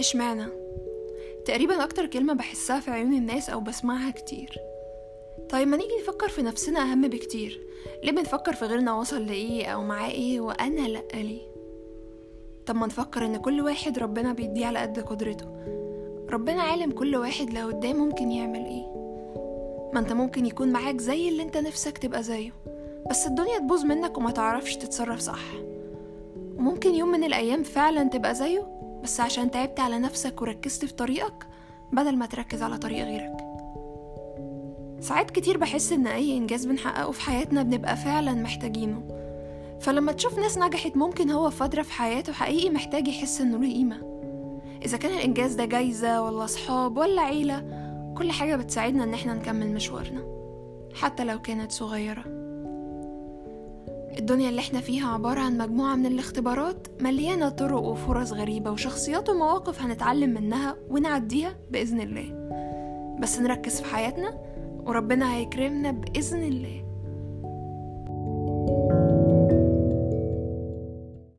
إشمعنى؟ تقريبا أكتر كلمة بحسها في عيون الناس أو بسمعها كتير. طيب ما نيجي نفكر في نفسنا أهم بكتير. ليه بنفكر في غيرنا وصل لإيه أو معاه إيه وأنا لأ ليه؟ طب ما نفكر إن كل واحد ربنا بيديه على قد قدرته. ربنا عالم كل واحد لو قدام ممكن يعمل إيه. ما أنت ممكن يكون معاك زي اللي أنت نفسك تبقى زيه. بس الدنيا تبوظ منك وما تعرفش تتصرف صح. وممكن يوم من الأيام فعلا تبقى زيه؟ بس عشان تعبت على نفسك وركزت في طريقك بدل ما تركز على طريق غيرك. ساعات كتير بحس إن أي إنجاز بنحققه في حياتنا بنبقى فعلا محتاجينه. فلما تشوف ناس نجحت ممكن هو فترة في حياته حقيقي محتاج يحس إنه له قيمة. إذا كان الإنجاز ده جايزة ولا صحاب ولا عيلة كل حاجة بتساعدنا إن إحنا نكمل مشوارنا حتى لو كانت صغيرة. الدنيا اللي إحنا فيها عبارة عن مجموعة من الاختبارات مليانة طرق وفرص غريبة وشخصيات ومواقف هنتعلم منها ونعديها بإذن الله. بس نركز في حياتنا وربنا هيكرمنا بإذن الله.